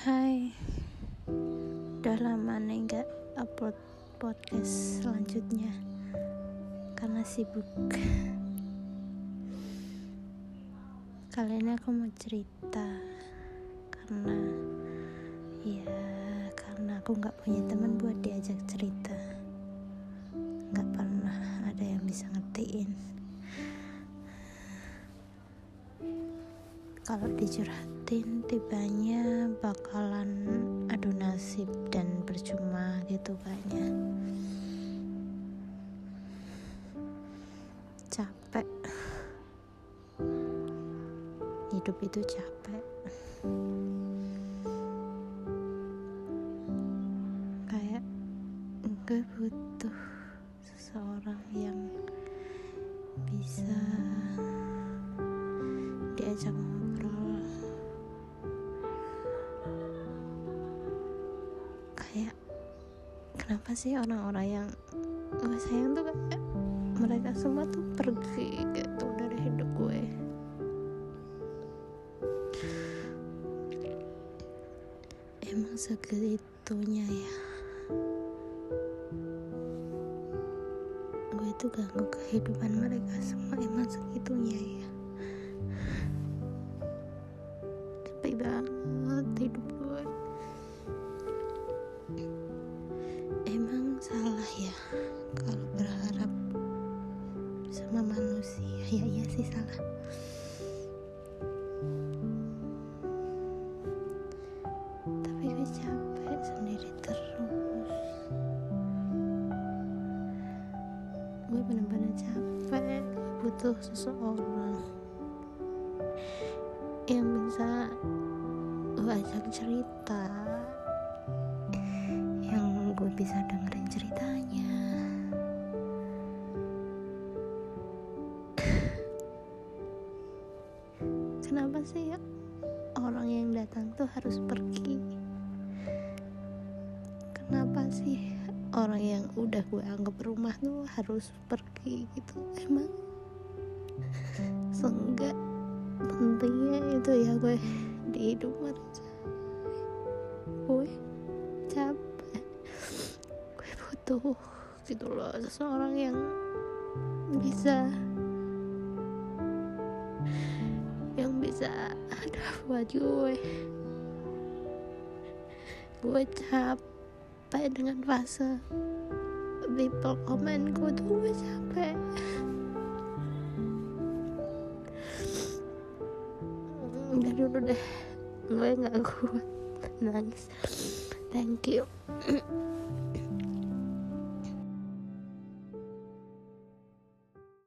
Hai. Udah lama nih gak upload podcast selanjutnya. Karena sibuk. Kali ini aku mau cerita. Karena Ya karena aku gak punya teman buat diajak cerita. Gak pernah ada yang bisa ngertiin. Kalau dicurhatin tibanya bakalan adu nasib dan percuma gitu kayaknya. Capek. Hidup itu capek. Kayak gue butuh seseorang yang bisa diajak ngobrol kayak kenapa sih orang-orang yang gue sayang tuh kayak mereka semua tuh pergi gitu dari hidup gue? Emang segitunya ya. Gue itu ganggu kehidupan mereka semua emang segitunya ya. Capek banget hidup sih salah tapi gue capek sendiri terus. Gue bener-bener capek butuh seseorang yang bisa gue ajak cerita yang gue bisa dengerin kenapa sih ya orang yang datang tuh harus pergi? Kenapa sih orang yang udah gue anggap rumah tuh harus pergi gitu? Emang seenggak pentingnya itu ya gue di hidup mereka gue capek. Gue butuh gitu loh seseorang yang bisa bisa ada buat gue. Gue capek dengan fase people comment gue tuh gue capek. Udah dulu deh gue nggak kuat nangis. Thank you